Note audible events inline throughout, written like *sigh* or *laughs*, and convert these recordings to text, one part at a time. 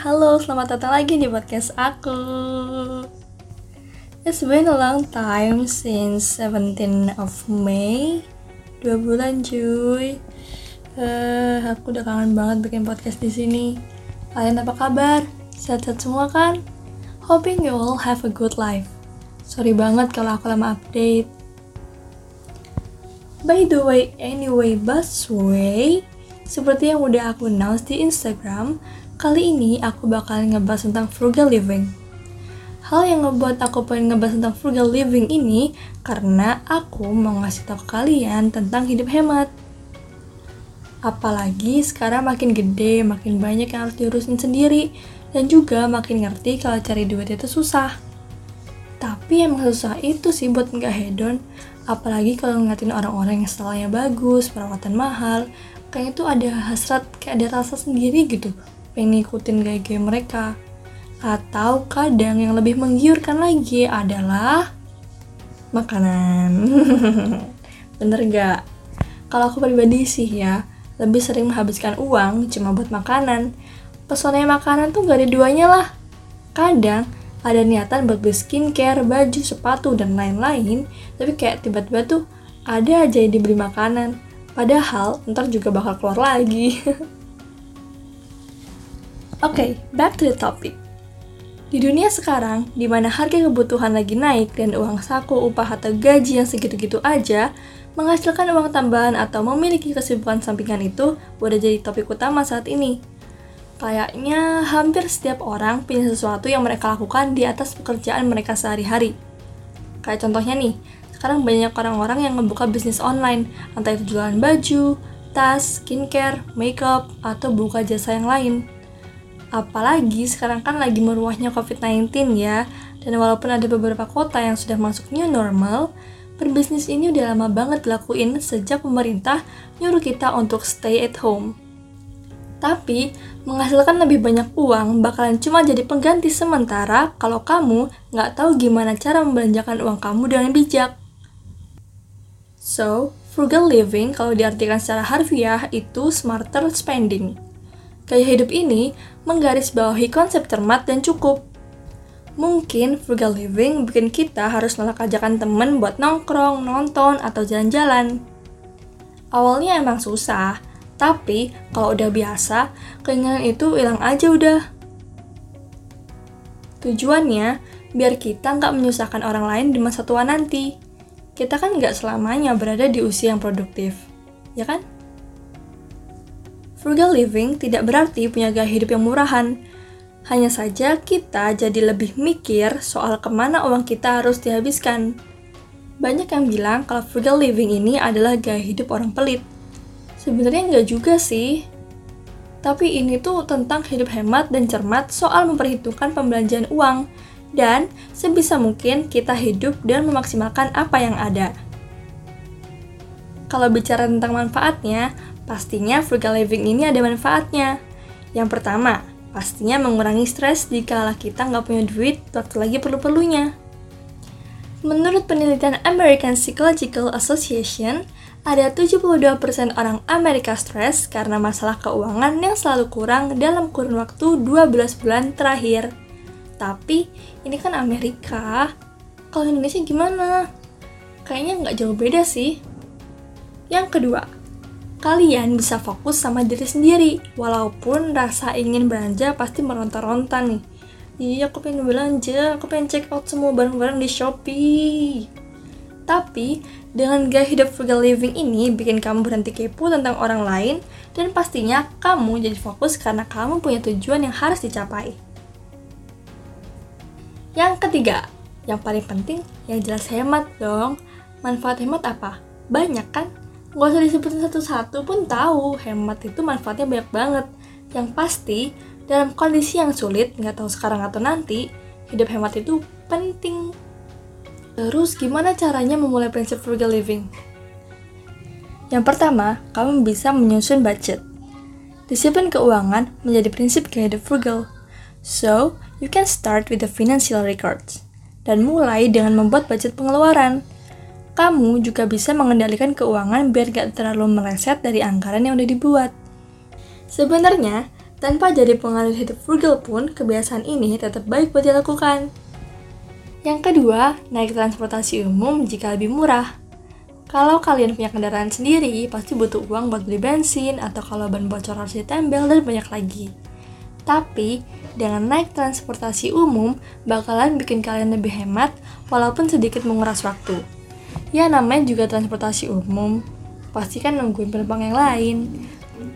halo selamat datang lagi di podcast aku It's been a long time since 17 of May Dua bulan cuy uh, Aku udah kangen banget bikin podcast di sini. Kalian apa kabar? Sehat-sehat semua kan? Hoping you all have a good life Sorry banget kalau aku lama update By the way, anyway, busway seperti yang udah aku announce di Instagram, kali ini aku bakal ngebahas tentang frugal living. Hal yang ngebuat aku pengen ngebahas tentang frugal living ini karena aku mau ngasih tau kalian tentang hidup hemat. Apalagi sekarang makin gede, makin banyak yang harus diurusin sendiri, dan juga makin ngerti kalau cari duit itu susah. Tapi emang susah itu sih buat nggak hedon, apalagi kalau ngeliatin orang-orang yang stylenya bagus, perawatan mahal, kayak itu ada hasrat kayak ada rasa sendiri gitu pengen ngikutin gaya-gaya mereka. Atau kadang yang lebih menggiurkan lagi adalah makanan. *laughs* Bener gak? kalau aku pribadi sih ya lebih sering menghabiskan uang cuma buat makanan. Pesonanya makanan tuh gak ada duanya lah. Kadang ada niatan buat beli skincare, baju, sepatu, dan lain-lain. Tapi kayak tiba-tiba tuh ada aja yang dibeli makanan. Padahal ntar juga bakal keluar lagi. *laughs* Oke, okay, back to the topic. Di dunia sekarang, di mana harga kebutuhan lagi naik dan uang saku, upah atau gaji yang segitu-gitu aja, menghasilkan uang tambahan atau memiliki kesibukan sampingan itu udah jadi topik utama saat ini. Kayaknya hampir setiap orang punya sesuatu yang mereka lakukan di atas pekerjaan mereka sehari-hari. Kayak contohnya nih, sekarang banyak orang-orang yang ngebuka bisnis online, entah itu jualan baju, tas, skincare, makeup, atau buka jasa yang lain. Apalagi sekarang kan lagi meruahnya COVID-19 ya, dan walaupun ada beberapa kota yang sudah masuk new normal, berbisnis ini udah lama banget dilakuin sejak pemerintah nyuruh kita untuk stay at home. Tapi, menghasilkan lebih banyak uang bakalan cuma jadi pengganti sementara kalau kamu nggak tahu gimana cara membelanjakan uang kamu dengan bijak. So, frugal living kalau diartikan secara harfiah itu smarter spending. Gaya hidup ini menggarisbawahi konsep cermat dan cukup. Mungkin frugal living bikin kita harus nolak ajakan temen buat nongkrong, nonton, atau jalan-jalan. Awalnya emang susah, tapi kalau udah biasa, keinginan itu hilang aja udah. Tujuannya, biar kita nggak menyusahkan orang lain di masa tua nanti. Kita kan nggak selamanya berada di usia yang produktif, ya kan? Frugal living tidak berarti punya gaya hidup yang murahan. Hanya saja kita jadi lebih mikir soal ke mana uang kita harus dihabiskan. Banyak yang bilang kalau frugal living ini adalah gaya hidup orang pelit. Sebenarnya nggak juga sih. Tapi ini tuh tentang hidup hemat dan cermat soal memperhitungkan pembelanjaan uang, dan sebisa mungkin kita hidup dan memaksimalkan apa yang ada. Kalau bicara tentang manfaatnya, pastinya frugal living ini ada manfaatnya. Yang pertama, pastinya mengurangi stres jika kita nggak punya duit waktu lagi perlu-perlunya. Menurut penelitian American Psychological Association, ada 72% orang Amerika stres karena masalah keuangan yang selalu kurang dalam kurun waktu 12 bulan terakhir. Tapi, ini kan Amerika. Kalau Indonesia gimana? Kayaknya nggak jauh beda sih. Yang kedua, kalian bisa fokus sama diri sendiri, walaupun rasa ingin belanja pasti meronta-ronta nih. Iya, aku pengen belanja, aku pengen check out semua barang-barang di Shopee. Tapi, dengan gaya hidup frugal living ini bikin kamu berhenti kepo tentang orang lain dan pastinya kamu jadi fokus karena kamu punya tujuan yang harus dicapai. Yang ketiga, yang paling penting, yang jelas hemat dong. Manfaat hemat apa? Banyak kan? Gak usah disebutin satu-satu pun tahu, hemat itu manfaatnya banyak banget. Yang pasti, dalam kondisi yang sulit, nggak tahu sekarang atau nanti, hidup hemat itu penting Terus gimana caranya memulai prinsip frugal living? Yang pertama, kamu bisa menyusun budget. Disiplin keuangan menjadi prinsip gaya frugal. So, you can start with the financial records. Dan mulai dengan membuat budget pengeluaran. Kamu juga bisa mengendalikan keuangan biar gak terlalu meleset dari anggaran yang udah dibuat. Sebenarnya, Tanpa jadi pengaruh hidup frugal pun, kebiasaan ini tetap baik buat dilakukan. Yang kedua, naik transportasi umum jika lebih murah. Kalau kalian punya kendaraan sendiri, pasti butuh uang buat beli bensin, atau kalau ban bocor harus ditempel, dan banyak lagi. Tapi, dengan naik transportasi umum, bakalan bikin kalian lebih hemat, walaupun sedikit menguras waktu. Ya namanya juga transportasi umum, pasti kan nungguin penumpang yang lain.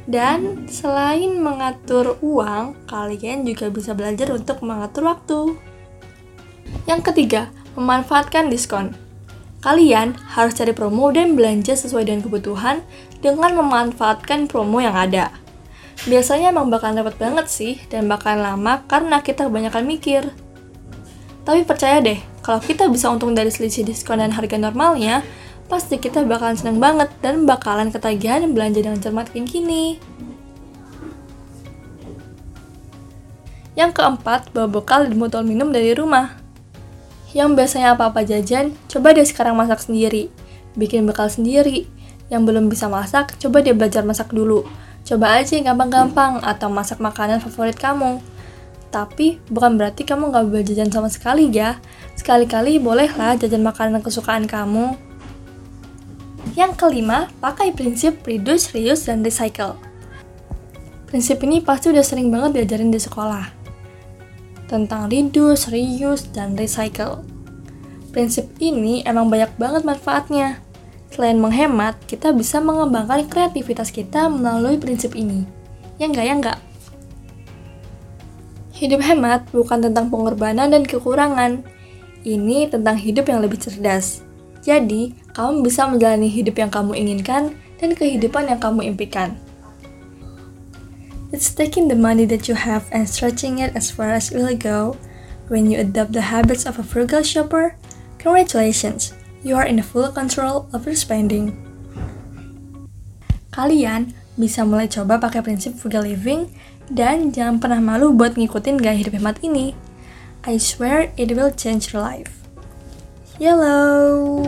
Dan selain mengatur uang, kalian juga bisa belajar untuk mengatur waktu. Yang ketiga, memanfaatkan diskon. Kalian harus cari promo dan belanja sesuai dengan kebutuhan dengan memanfaatkan promo yang ada. Biasanya emang bakal dapat banget sih dan bakal lama karena kita kebanyakan mikir. Tapi percaya deh, kalau kita bisa untung dari selisih diskon dan harga normalnya, pasti kita bakalan seneng banget dan bakalan ketagihan belanja dengan cermat kayak gini. Yang keempat, bawa bekal dan botol minum dari rumah. Yang biasanya apa-apa jajan, coba deh sekarang masak sendiri. Bikin bekal sendiri. Yang belum bisa masak, coba deh belajar masak dulu. Coba aja gampang-gampang atau masak makanan favorit kamu. Tapi bukan berarti kamu nggak boleh jajan sama sekali ya. Sekali-kali bolehlah jajan makanan kesukaan kamu. Yang kelima, pakai prinsip reduce, reuse, dan recycle. Prinsip ini pasti udah sering banget diajarin di sekolah. Tentang reduce, reuse, dan recycle. Prinsip ini emang banyak banget manfaatnya. Selain menghemat, kita bisa mengembangkan kreativitas kita melalui prinsip ini. Ya enggak, ya enggak? Hidup hemat bukan tentang pengorbanan dan kekurangan. Ini tentang hidup yang lebih cerdas. Jadi, kamu bisa menjalani hidup yang kamu inginkan dan kehidupan yang kamu impikan. It's taking the money that you have and stretching it as far as it will go. When you adopt the habits of a frugal shopper, congratulations, you are in full control of your spending. Kalian bisa mulai coba pakai prinsip frugal living dan jangan pernah malu buat ngikutin gaya hidup hemat ini. I swear it will change your life. Yellow.